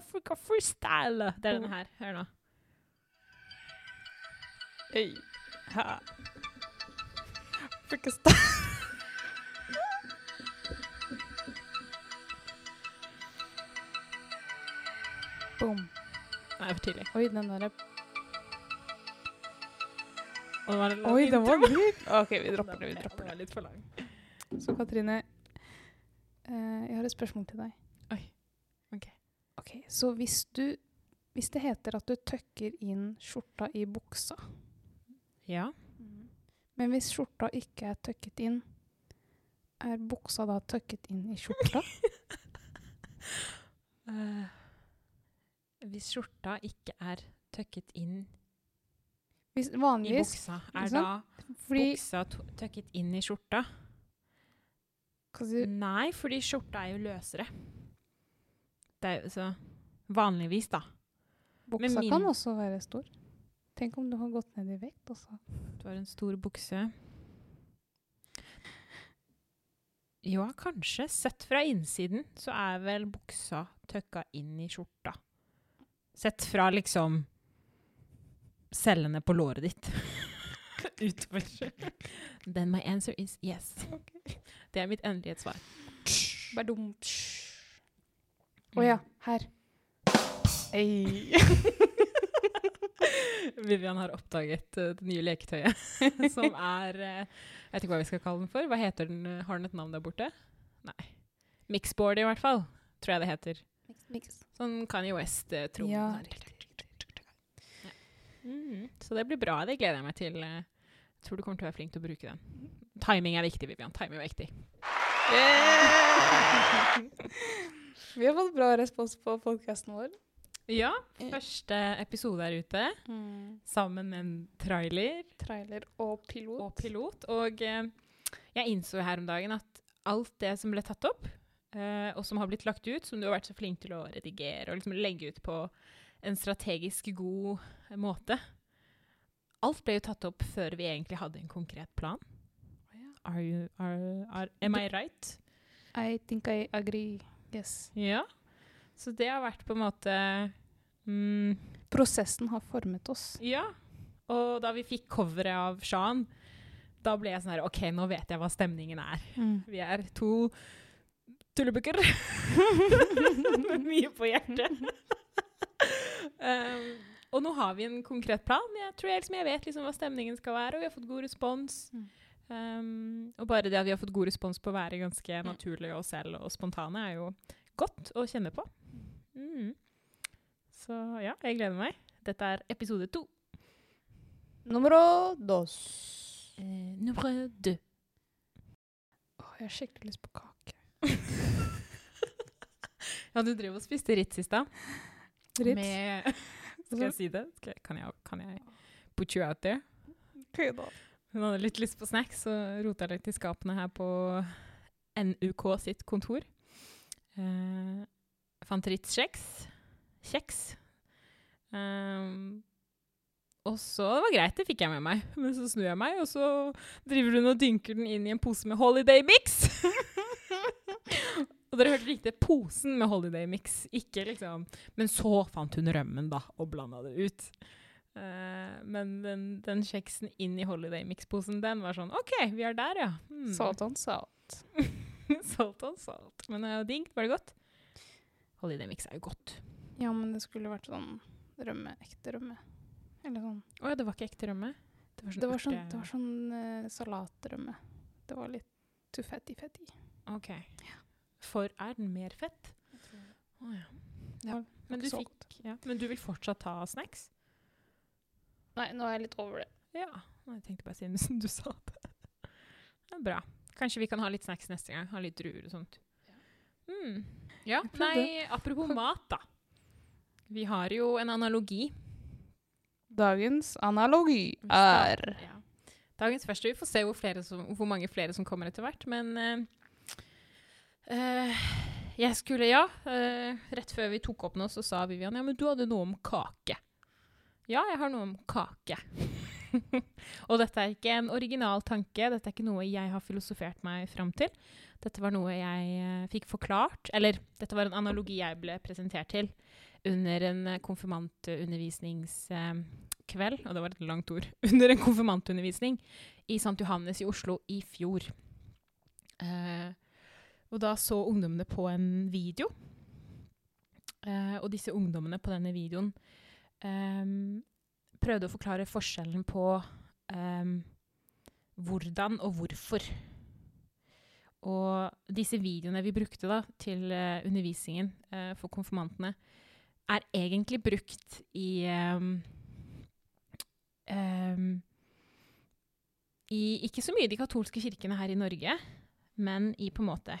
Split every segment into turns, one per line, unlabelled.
frika, frika, freestyle. Det er denne her. Hør nå.
Hey.
Ha.
Boom.
Nei, for tidlig.
Oi, den derre
det var en
Oi, den var myk. OK, vi dropper det. Vi dropper
den
det.
var litt for lang.
Så Katrine, eh, jeg har et spørsmål til deg. Så hvis du Hvis det heter at du tøkker inn skjorta i buksa,
Ja.
men hvis skjorta ikke er tøkket inn, er buksa da tøkket inn i skjorta?
uh, hvis skjorta ikke er tøkket inn
Hvis,
i buksa, er
liksom,
da?
Fordi
buksa tøkket inn i skjorta? Nei, fordi skjorta er jo løsere. Det er jo så Vanligvis, da.
Buksa
min-
kan også være stor. Tenk om du har gått ned i vekt. også.
Du har en stor bukse. Ja, kanskje. Sett fra innsiden så er vel buksa tøkka inn i skjorta. Sett fra liksom cellene på låret ditt. Utover. Then my answer is yes. Det er mitt endelige svar.
Badum. Å ja, her.
Vivian har oppdaget eh, det nye leketøyet, som er eh, Jeg vet ikke hva vi skal kalle den for. Hva heter den? eh, Har den et navn der borte? Nei. Mixboard, i hvert fall. Tror jeg det heter. Sånn Kanye West-tro.
Ja.
Mm, så det blir bra. Det gleder jeg meg til. Jeg tror du kommer til å være flink til å bruke den. Timing er viktig, Vivian. Timing er viktig.
Vi har fått bra respons på podkasten vår.
Ja, første episode er ute, sammen med en trailer.
Trailer og pilot.
og pilot. Og eh, jeg innså her om dagen at alt det som ble tatt opp, eh, og som har blitt lagt ut, som du har vært så flink til å redigere og liksom legge ut på en strategisk god måte Alt ble jo tatt opp før vi egentlig hadde en konkret plan. Are you, are, are, am I right?
I think I agree. Yes.
Ja. Så det har vært på en måte mm,
Prosessen har formet oss.
Ja. Og da vi fikk coveret av Shan, da ble jeg sånn her OK, nå vet jeg hva stemningen er. Vi er to tullebukker med mye på hjertet. um, og nå har vi en konkret plan. Jeg tror jeg, liksom, jeg vet liksom hva stemningen skal være, og vi har fått god respons.
Mm.
Um, og bare det at vi har fått god respons på å være ganske naturlige oss selv og spontane, er jo godt å kjenne på. Mm. Så ja, jeg gleder meg. Dette er episode to.
Numero dos.
Eh, nummer deux.
Åh, jeg har skikkelig lyst på kake.
Ja, du drev og spiste Ritz i stad.
Ritz?
Med Skal jeg si det? Skal jeg, kan, jeg, kan jeg put you out there?
Okay, da.
Hun hadde litt lyst på snacks, så rota jeg litt i skapene her på NUK sitt kontor. Eh, fant Ritz-kjeks. Kjeks. Um, og så Det var greit, det fikk jeg med meg. Men så snur jeg meg, og så driver hun og dynker den inn i en pose med Holiday Mix. og dere hørte riktig. Posen med Holiday Mix. Ikke liksom Men så fant hun rømmen, da, og blanda det ut. Uh, men den, den kjeksen inn i Holiday Mix-posen, den var sånn OK, vi er der, ja. Hmm.
Salt on salt.
salt on salt. Men uh, digg. Var det godt? Holiday Mix er jo godt.
Ja, men det skulle vært sånn rømme. Ekte rømme. Eller sånn.
Å ja, det var ikke ekte rømme? Det var sånn,
Det var sånn, det var sånn uh, salatrømme. Det var litt too fatty fatty.
OK. For er den mer fett? Å ja.
Ja,
Men du, fikk, ja. Men du vil fortsatt ta snacks?
Nei, nå er jeg litt over det.
Ja. Jeg tenkte bare siden du sa det. Det er bra. Kanskje vi kan ha litt snacks neste gang. Ha litt druer og sånt. Mm. Ja. Nei, apropos mat, da. Vi har jo en analogi.
Dagens analogi er
Ja. Dagens første. Vi får se hvor, flere som, hvor mange flere som kommer etter hvert. Men uh, jeg skulle, ja Uh, Rett før vi tok opp nå, så sa Vivian ja, men du hadde noe om kake. Ja, jeg har noe om kake. og dette er ikke en original tanke, dette er ikke noe jeg har filosofert meg fram til. Dette var noe jeg uh, fikk forklart, eller dette var en analogi jeg ble presentert til under en eh, konfirmantundervisningskveld, og det var et langt ord, under en konfirmantundervisning i St. Johannes i Oslo i fjor. Eh, og da så ungdommene på en video. Eh, og disse ungdommene på denne videoen eh, prøvde å forklare forskjellen på ehm, hvordan og hvorfor. Og disse videoene vi brukte da til eh, undervisningen eh, for konfirmantene, er egentlig brukt i um, um, i ikke så mye de katolske kirkene her i Norge, men i på en måte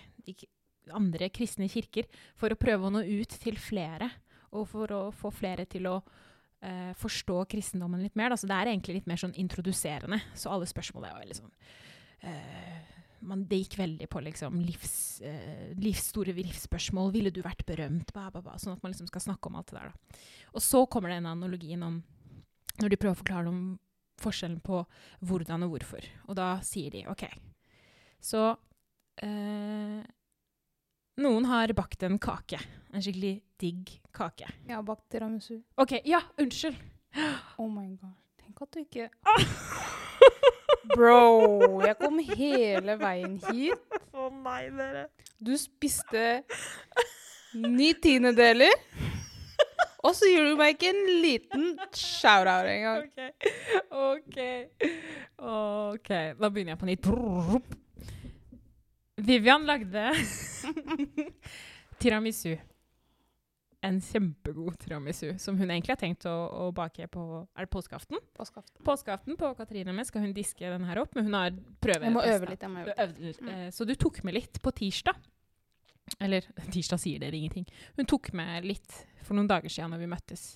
andre kristne kirker, for å prøve å nå ut til flere, og for å få flere til å uh, forstå kristendommen litt mer. Da. Så det er egentlig litt mer sånn introduserende, så alle spørsmål er veldig sånn eh, man, Det gikk veldig på liksom livs, eh, livs, store livsspørsmål. Ville du vært berømt? Ba, ba, ba, sånn at man liksom skal snakke om alt det der. Da. Og så kommer den analogien om Når de prøver å forklare om forskjellen på hvordan og hvorfor. Og da sier de OK, så eh, Noen har bakt en kake. En skikkelig digg kake.
Jeg har bakt tiramisu.
OK, ja, unnskyld.
Oh my god. Tenk at du ikke Bro, jeg kom hele veien hit.
Å nei, dere.
Du spiste ni tiendedeler. Og så gir du meg ikke en liten shout-out engang.
OK. OK. OK. Da begynner jeg på nytt. Vivian lagde tiramisu. En kjempegod tiramisu som hun egentlig har tenkt å, å bake på Er det påskeaften?
Påskeaften.
Påskeaften på Katrine med skal hun diske den her opp, men hun har prøve.
Jeg må øve litt. jeg må øve litt.
litt. Eh, Så du tok med litt på tirsdag. Eller tirsdag sier dere ingenting. Hun tok med litt for noen dager siden når vi møttes.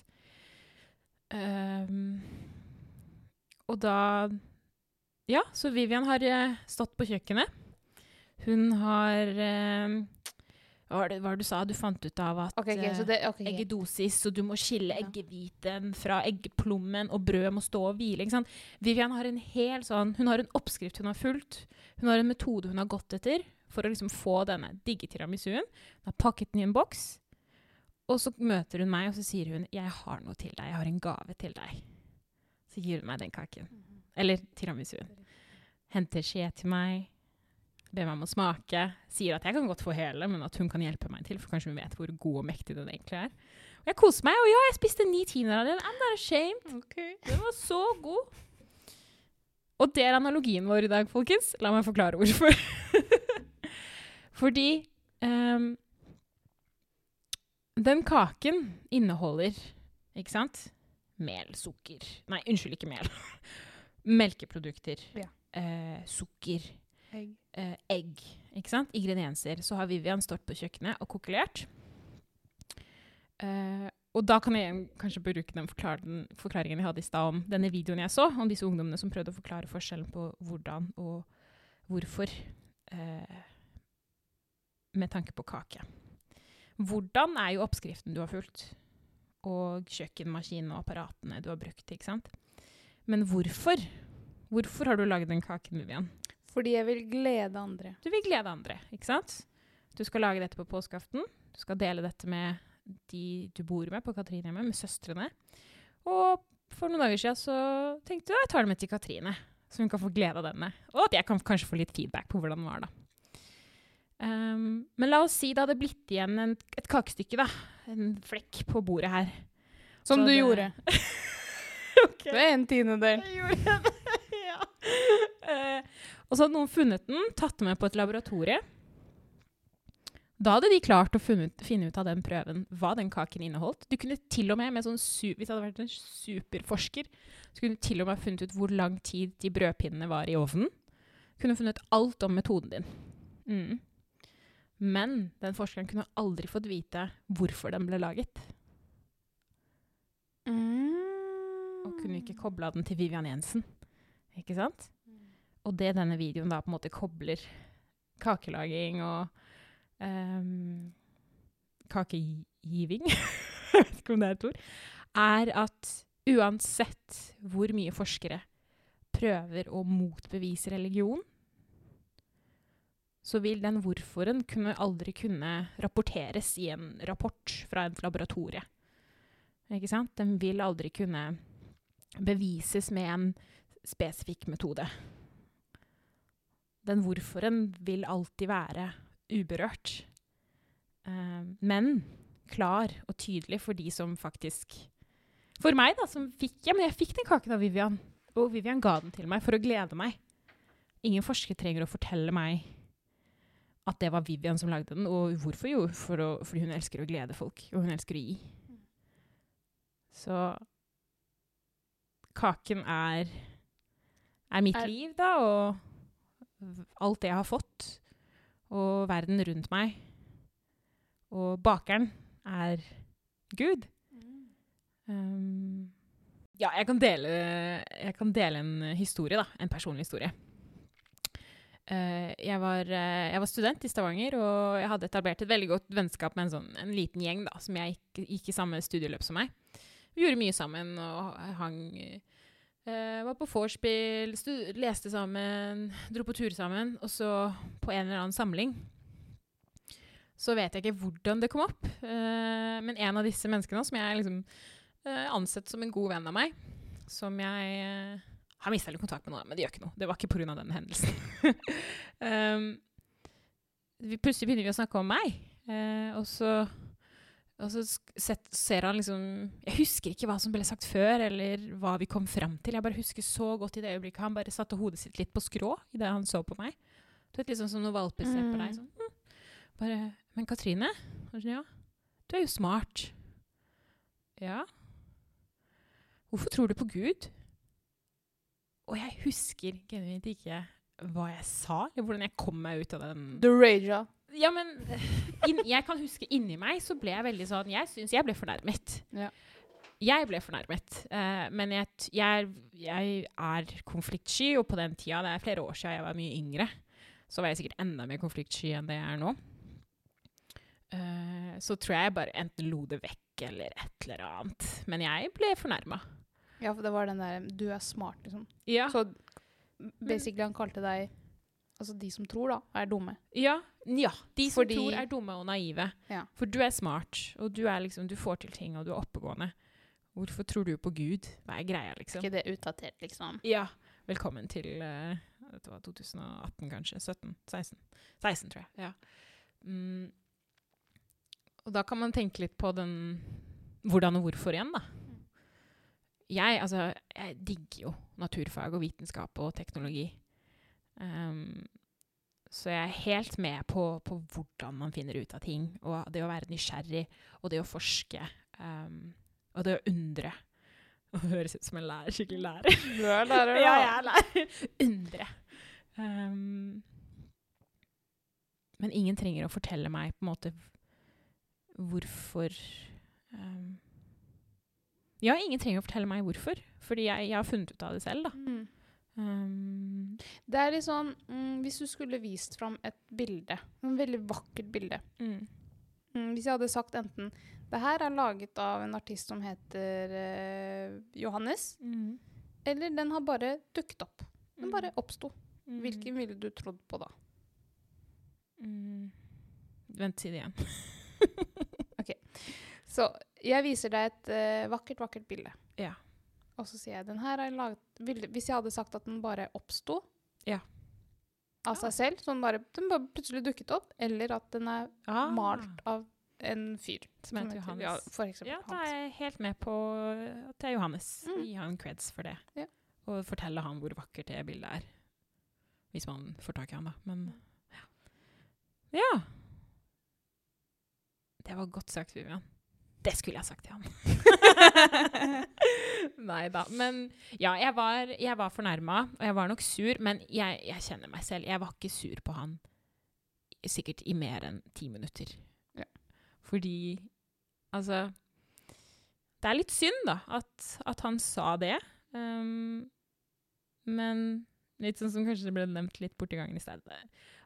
Um, og da Ja, så Vivian har eh, stått på kjøkkenet. Hun har eh, Hva var det, hva du sa? Du fant ut av at
okay, okay, så
eh,
det, ok, ok.
eggedosis, så du må skille eggehviten fra eggplommen, og brød må stå og hvile. ikke sant? Vivian har en hel sånn, hun har en oppskrift hun har fulgt, hun har en metode hun har gått etter for å liksom få denne digge tiramisuen. Hun har pakket den i en boks, og så møter hun meg, og så sier hun 'Jeg har noe til deg. Jeg har en gave til deg.' Så gir hun meg den kaken. Eller tiramisuen. Henter skje til meg, ber meg om å smake. Sier at jeg kan godt få hele, men at hun kan hjelpe meg til, for kanskje hun vet hvor god og mektig den egentlig er. Og jeg koser meg, og ja, jeg spiste ni tiender av den. I'm not ashamed. Den var så god. Og det er analogien vår i dag, folkens. La meg forklare hvorfor. Fordi um, den kaken inneholder, ikke sant, mel, sukker Nei, unnskyld, ikke mel. Melkeprodukter.
Ja.
eh, sukker
Egg.
eh, egg, ikke sant? Ingredienser. Så har Vivian stått på kjøkkenet og kokkelert. Eh, og da kan jeg kanskje bruke den, forklaringen jeg hadde i stad om denne videoen jeg så, om disse ungdommene som prøvde å forklare forskjellen på hvordan og hvorfor eh, med tanke på kake. Hvordan er jo oppskriften du har fulgt, og kjøkkenmaskinen og apparatene du har brukt, ikke sant? Men hvorfor? Hvorfor har du laget den kaken, Vivian?
Fordi jeg vil glede andre.
Du vil glede andre, ikke sant? Du skal lage dette på påskeaften. Du skal dele dette med de du bor med på Katrinehjemmet, med søstrene. Og for noen dager siden så tenkte jeg jeg tar det med til Katrine, så hun kan få glede av denne. Og at jeg kan kanskje få litt feedback på hvordan den var, da. Um, men la oss si det hadde blitt igjen en, et kakestykke, da. En flekk på bordet her.
Som
Så
du
det-
gjorde.
okay.
Det er en tiendedel.
Jeg gjorde det. Eh, og så hadde noen funnet den, tatt den med på et laboratorie. Da hadde de klart å funnet, finne ut av den prøven hva den kaken inneholdt. Du kunne til og med, med sånn Hvis jeg hadde vært en superforsker, så kunne du til og med funnet ut hvor lang tid de brødpinnene var i ovnen. Kunne funnet alt om metoden din. Mm. Men den forskeren kunne aldri fått vite hvorfor den ble laget.
Mm.
Og kunne ikke kobla den til Vivian Jensen. Ikke sant? Og det denne videoen da på en måte kobler kakelaging og um, kakegiving Jeg vet ikke om det er et ord. Er at uansett hvor mye forskere prøver å motbevise religion, så vil den hvorforen kunne aldri kunne rapporteres i en rapport fra et laboratorie. Ikke sant? Den vil aldri kunne bevises med en spesifikk metode. Den hvorforen vil alltid være uberørt. Eh, men klar og tydelig for de som faktisk For meg, da, som fikk Ja, men jeg fikk den kaken av Vivian. Og Vivian ga den til meg for å glede meg. Ingen forsker trenger å fortelle meg at det var Vivian som lagde den. Og hvorfor? Jo, for å, fordi hun elsker å glede folk, og hun elsker å gi. Så kaken er, er mitt
Er-
liv, da, og alt det jeg har fått. Og verden rundt meg. Og bakeren er Gud. Um, ja, jeg kan, dele, jeg kan dele en historie, da. En personlig historie. Uh, jeg, var, uh, jeg var student i Stavanger, og jeg hadde etablert et veldig godt vennskap med en, sånn, en liten gjeng da, som jeg gikk, gikk i samme studieløp som meg. Vi gjorde mye sammen og hang eh, Var på vorspiel, leste sammen, dro på tur sammen. Og så, på en eller annen samling, så vet jeg ikke hvordan det kom opp. Uh, men en av disse menneskene som jeg liksom uh, ansett som en god venn av meg, som jeg har mista litt kontakt med nå, men det gjør ikke noe. Det var ikke pga. den hendelsen. um, plutselig begynner vi å snakke om meg, og så, og så ser han liksom Jeg husker ikke hva som ble sagt før, eller hva vi kom fram til. Jeg bare husker så godt i det øyeblikket han bare satte hodet sitt litt på skrå idet han så på meg. Du vet, liksom som når valper ser på deg.
Mm.
sånn. «Hm». Bare Men Katrine? Ja, du er jo smart. Ja. Hvorfor tror du på Gud? Og jeg husker genuint ikke hva jeg sa, eller hvordan jeg kom meg ut av den
The Raja.
Ja, men in, jeg kan huske inni meg så ble jeg veldig sånn Jeg syns jeg ble fornærmet.
Ja.
Jeg ble fornærmet. Uh, men jeg, jeg, jeg er konfliktsky, og på den tida, det er flere år siden jeg var mye yngre, så var jeg sikkert enda mer konfliktsky enn det jeg er nå. Uh, så tror jeg jeg bare enten lo det vekk eller et eller annet. Men jeg ble fornærma.
Ja, for det var den der Du er smart, liksom.
Ja.
Så basically han kalte deg Altså de som tror, da, er dumme.
Ja, ja. De som
Fordi-
tror er dumme og naive.
Ja.
For du er smart, og du, er liksom, du får til ting, og du er oppegående. Hvorfor tror du på Gud? Hva er greia, liksom?
ikke det utdatert, liksom?
Ja. Velkommen til uh, Dette var 2018, kanskje. 17? 16? 16, tror jeg. Ja. Mm. Og da kan man tenke litt på den hvordan og hvorfor igjen, da. Jeg, altså, jeg digger jo naturfag og vitenskap og teknologi. Um, så jeg er helt med på, på hvordan man finner ut av ting, og det å være nysgjerrig, og det å forske, um, og det å undre. Og det høres ut som en lærer, skikkelig lærer.
Du er lærer,
Ja, jeg er lærer. Undre. Um, men ingen trenger å fortelle meg på en måte hvorfor um, Ja, ingen trenger å fortelle meg hvorfor, fordi jeg, jeg har funnet ut av det selv, da.
Mm.
Um,
Det er litt sånn mm, Hvis du skulle vist fram et bilde, en veldig vakkert bilde
mm,
mm, Hvis jeg hadde sagt enten Det her er laget av en artist som heter uh, Johannes,
mm,
eller den har bare dukket opp. Den bare oppsto.
mm,
Hvilken ville du trodd på da?
mm. Vent, si det igjen. OK.
Så jeg viser deg et uh, vakkert, vakkert bilde.
Ja.
Og så sier jeg den her jeg laget Hvis jeg hadde sagt at den bare oppsto
Ja.
av seg selv, så den bare, den bare plutselig dukket opp, eller at den er
Ah,
malt av en fyr.
Som heter Johannes.
Ja, for eksempel
Ja, da er jeg helt med på at det er Johannes.
Mm.
Gi han creds for det.
Ja.
Og fortelle han hvor vakkert det bildet er. Hvis man får tak i han, da. Men ja. ja. Det var godt sagt, Vivian. Det skulle jeg sagt til han. Nei da. Men ja, jeg var, jeg var fornærma, og jeg var nok sur. Men jeg, jeg kjenner meg selv. Jeg var ikke sur på han sikkert i mer enn ti minutter.
Ja.
Fordi Altså Det er litt synd, da, at, at han sa det. Um, men litt sånn som kanskje det ble nevnt litt borti gangen i stedet,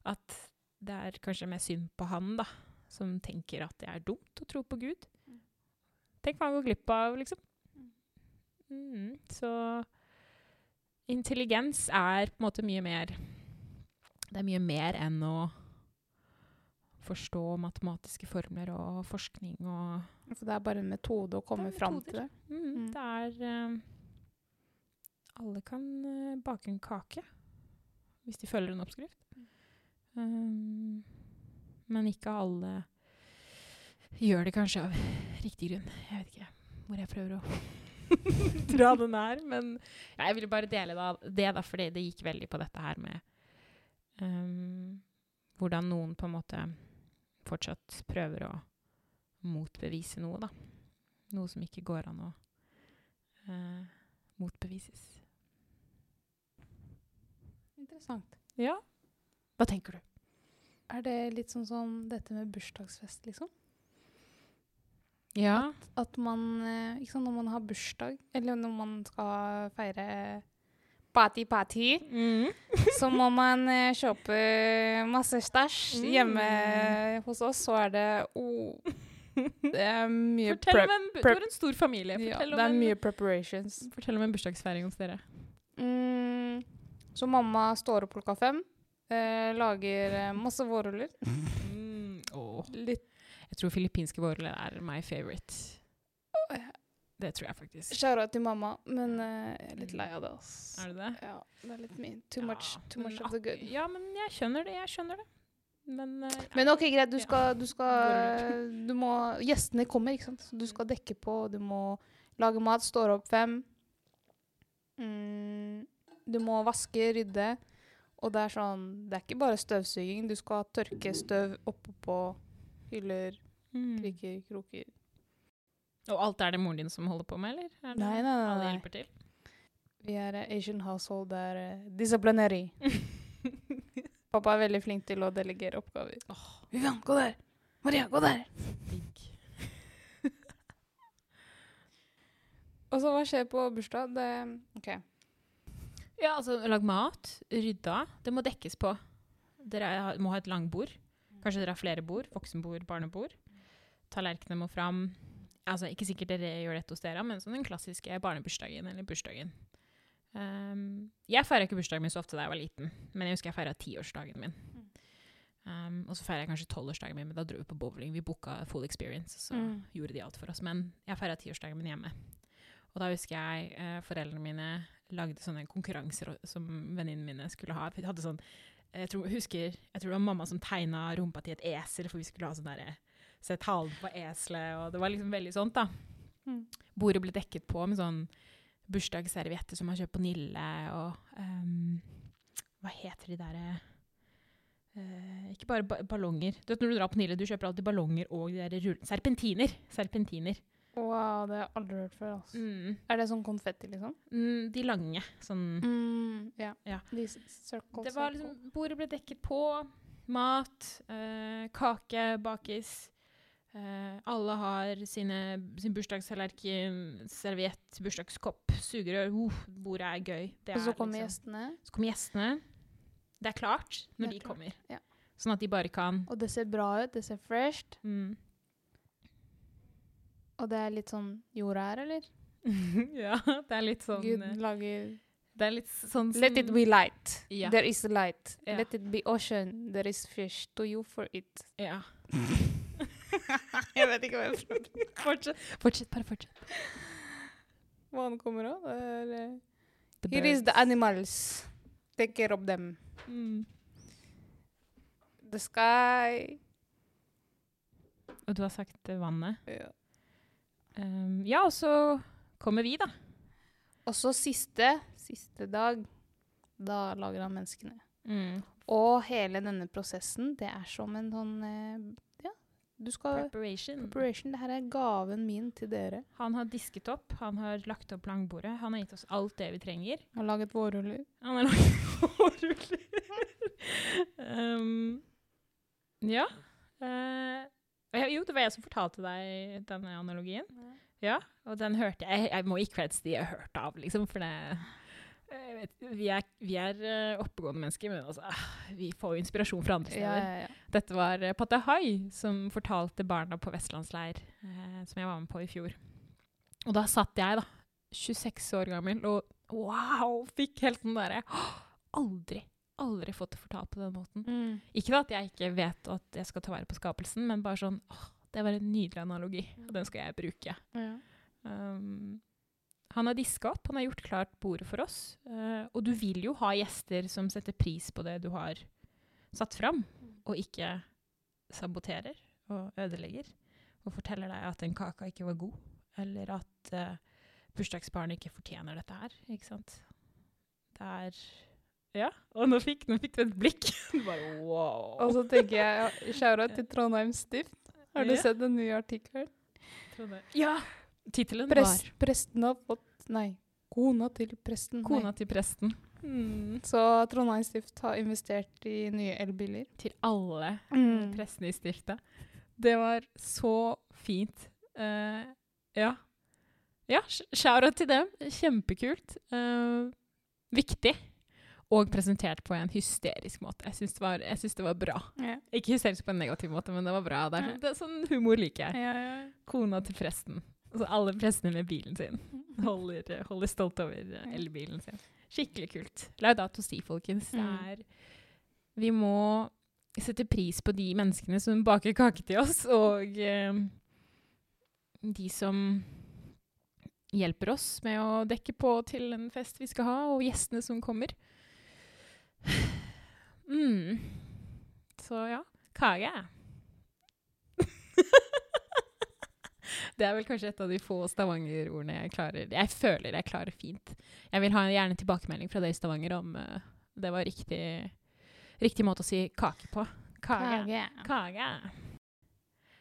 at det er kanskje mer synd på han, da, som tenker at det er dumt å tro på Gud.
Mm.
Tenk hva han går glipp av, liksom. Mm, så intelligens er på en måte mye mer Det er mye mer enn å forstå matematiske formler og forskning og
For det er bare en metode å komme fram til det.
mm,
Mm.
Det er eh, Alle kan uh, bake en kake hvis de følger en oppskrift. Um, men ikke alle gjør det kanskje av riktig grunn. Jeg vet ikke hvor jeg prøver å dra den her, men ja, jeg ville bare dele da, det, da, fordi det gikk veldig på dette her med um, hvordan noen på en måte fortsatt prøver å motbevise noe, da. Noe som ikke går an å uh, motbevises.
Interessant.
Ja. Hva tenker du?
Er det litt sånn som dette med bursdagsfest, liksom?
Ja.
At man eh, Ikke sant, når man har bursdag, eller når man skal feire party-party,
Mm.
så må man eh, kjøpe masse stæsj.
Mm.
Hjemme hos oss så er det oh, Det er mye
Fortell
prep.
om en, du har en stor familie.
Ja,
Fortell,
det er
en,
mye preparations.
fortell om en bursdagsfeiring hos dere.
Mm, så mamma står opp klokka fem, eh, lager eh, masse vårruller.
Mm.
Litt
Jeg tror filippinske vårruller er my favorite. Det tror jeg faktisk.
skjæra til mamma, men uh, jeg er litt lei av det. Altså.
Er det det?
Ja, det er litt mye. Too
Ja,
much, too much of the good.
Ja, men jeg skjønner det. Jeg skjønner det. Men, eh,
Men ok, greit, du skal, du skal Du må Gjestene kommer, ikke sant. Så du skal dekke på, du må lage mat, står opp fem. Mm, du må vaske, rydde. Og det er sånn Det er ikke bare støvsuging. Du skal tørke støv oppå på hyller,
mm.
kriker, kroker.
Og alt er det moren din som holder på med, eller? Er det
Nei, nei, nei,
Alle hjelper til?
Vi er uh, Asian household, det er uh, disciplinary. Pappa er veldig flink til å delegere oppgaver. Vivian, gå der! Maria, gå der!
Digg.
Og så hva skjer på bursdag? Det OK.
Ja, altså lag mat, rydda. Det må dekkes på. Dere er- må ha et langbord. Kanskje dere har flere bord. Voksenbord, barnebord. Tallerkenene må fram. Altså, ikke sikkert dere gjør dette hos dere, men sånn den klassiske barnebursdagen eller bursdagen. Um, jeg feira ikke bursdagen min så ofte da jeg var liten, men jeg husker jeg feira tiårsdagen min. Um, og så feira jeg kanskje tolvårsdagen min, men da dro vi på bowling. Vi booka full experience, så
Mm.
gjorde de alt for oss. Men jeg feira tiårsdagen min hjemme. Og da husker jeg eh, foreldrene mine lagde sånne konkurranser som venninnene mine skulle ha. Vi hadde sånn, jeg tror, husker, jeg tror det var mamma som tegna rumpa til et esel, for vi skulle ha sånn derre Sett halen på eselet, og det var liksom veldig sånt, da.
Mm.
Bordet ble dekket på med sånn bursdagsservietter som man kjøper på Nille, og um, Hva heter de derre uh, Ikke bare ba ballonger. Du vet Når du drar på Nille, du kjøper alltid ballonger og de der. Serpentiner. Serpentiner.
Wow, det har jeg aldri hørt før. Altså.
Mm.
Er det sånn konfetti, liksom?
Mm, de lange. Sånn
Mm, ja.
Ja.
De circles. circle,
Det var liksom Bordet ble dekket på. Mat. eh, kake bakes. Eh, alle har sine, sin bursdagstallerken, serviett, bursdagskopp, sugerør. Uh, bordet er gøy. Det
Og så
er
kommer
liksom-
gjestene,
Så kommer gjestene. Det er klart når
er
de
klart,
kommer.
ja.
Sånn at de bare kan
og det ser bra ut, det ser fresh
mm.
Og det er litt sånn jorda er, eller?
Ja, det er litt sånn
Gud
eh,
lager
Det er litt sånn som
Let it be light.
Yeah.
There is light.
Yeah.
Let it be ocean. There is fish. To you for it.
Ja.
jeg vet ikke hva jeg prøvde.
Fortsett. Fortsett, bare fortsett.
Hva han kommer av. Det er,
The
Here is the animals. Take care of them.
Mm.
The sky.
Og du har sagt eh, vannet.
Ja.
Um, ja, og så kommer vi, da.
Og så siste, siste dag, da lager han menneskene.
Mm.
Og hele denne prosessen, det er som en sånn eh, Ja, du skal
Preparation.
Preparation. Det her er gaven min til dere.
Han har disket opp, han har lagt opp langbordet, han har gitt oss alt det vi trenger.
Han har laget vårruller.
Han har laget vårruller. um, ja. Jeg- jo, det var jeg som fortalte deg denne analogien. Ja, og den hørte jeg Jeg må gi creds de jeg har hørt av, liksom, for det vet, Vi er, vi er eh, oppegående mennesker, men altså, vi får jo inspirasjon fra andre steder.
ja, ja.
Dette var uh, Patahai som fortalte barna på vestlandsleir, eh, som jeg var med på i fjor. Og da satt jeg, da, 26 år gammel, og wow! Fikk helt den derre Aldri, aldri fått det fortalt på den måten.
Mm.
Ikke at jeg ikke vet at jeg skal ta vare på skapelsen, men bare sånn åh, Det var en nydelig analogi, og den skal jeg bruke.
Ja.
Um, han har diska opp, han har gjort klart bordet for oss. Uh, og du vil jo ha gjester som setter pris på det du har satt fram, og ikke saboterer og ødelegger. Og forteller deg at den kaka ikke var god, eller at uh, bursdagsbarnet ikke fortjener dette her. Ikke sant? Det er Ja. Og nå fikk, nå fikk du et blikk. Du bare wow.
Og så tenker jeg ja, shout-out til Trondheim Stift. Har du
Ja.
sett den nye artikkelen?
Ja! Tittelen
Prest,
var
presten har fått Nei, kona til presten. nei.
Til presten'. Mm.
Så Trondheim Stift har investert i nye elbiler.
Til alle
Mm.
prestene i stiftet. Det var så fint. Uh, ja. Ja, sh- shout-out til dem. Kjempekult. Uh, viktig. Og presentert på en hysterisk måte. Jeg syns det, det var bra.
Ja.
Ikke hysterisk på en negativ måte, men det var bra. Det er sånn, det er sånn humor liker jeg.
Ja, ja.
Kona til presten. Altså alle prestene med bilen sin. Holder, holder stolt over eh, elbilen sin. Skikkelig kult. Laudato si, folkens. Det
Mm.
er Vi må sette pris på de menneskene som baker kake til oss, og eh, de som hjelper oss med å dekke på til en fest vi skal ha, og gjestene som kommer. Mm. Så ja, kake. Det er vel kanskje et av de få Stavanger-ordene jeg klarer Jeg føler jeg klarer fint. Jeg vil ha gjerne tilbakemelding fra dere i Stavanger om uh, det var riktig, riktig måte å si kake på. Kage Kage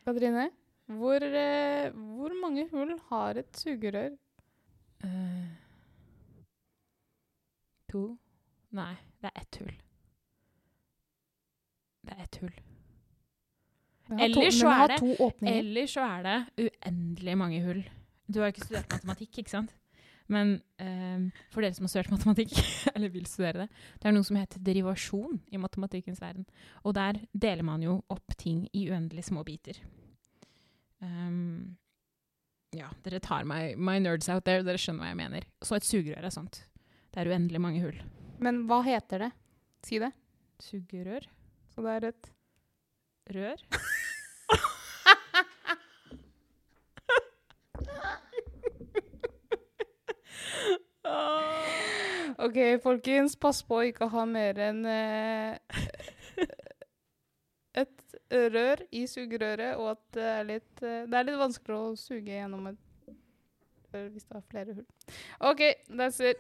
Katrine, hvor, uh, hvor mange hull har et sugerør?
Uh, to Nei, det er ett hull. Det er ett hull.
Den
Ellers så er det-. Eller så er det uendelig mange hull. Du har jo ikke studert matematikk, ikke sant? Men um, for dere som har studert matematikk, eller vil studere det, det er noe som heter derivasjon i matematikkens verden. Og der deler man jo opp ting i uendelig små biter. Um, ja, dere tar meg My nerds out there, dere skjønner hva jeg mener. Så et sugerør er sånt. Det er uendelig mange hull.
Men hva heter det? Si det.
Sugerør?
Så det er et
Rør?
OK, folkens, pass på å ikke ha mer enn eh, et rør i sugerøret, og at det er litt eh, Det er litt vanskelig å suge gjennom et rør hvis det har flere hull. OK, that's it.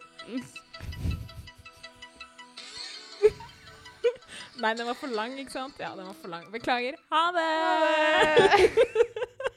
Nei, den var for lang, ikke sant? Ja, den var for lang. Beklager. Ha det!
Ha det!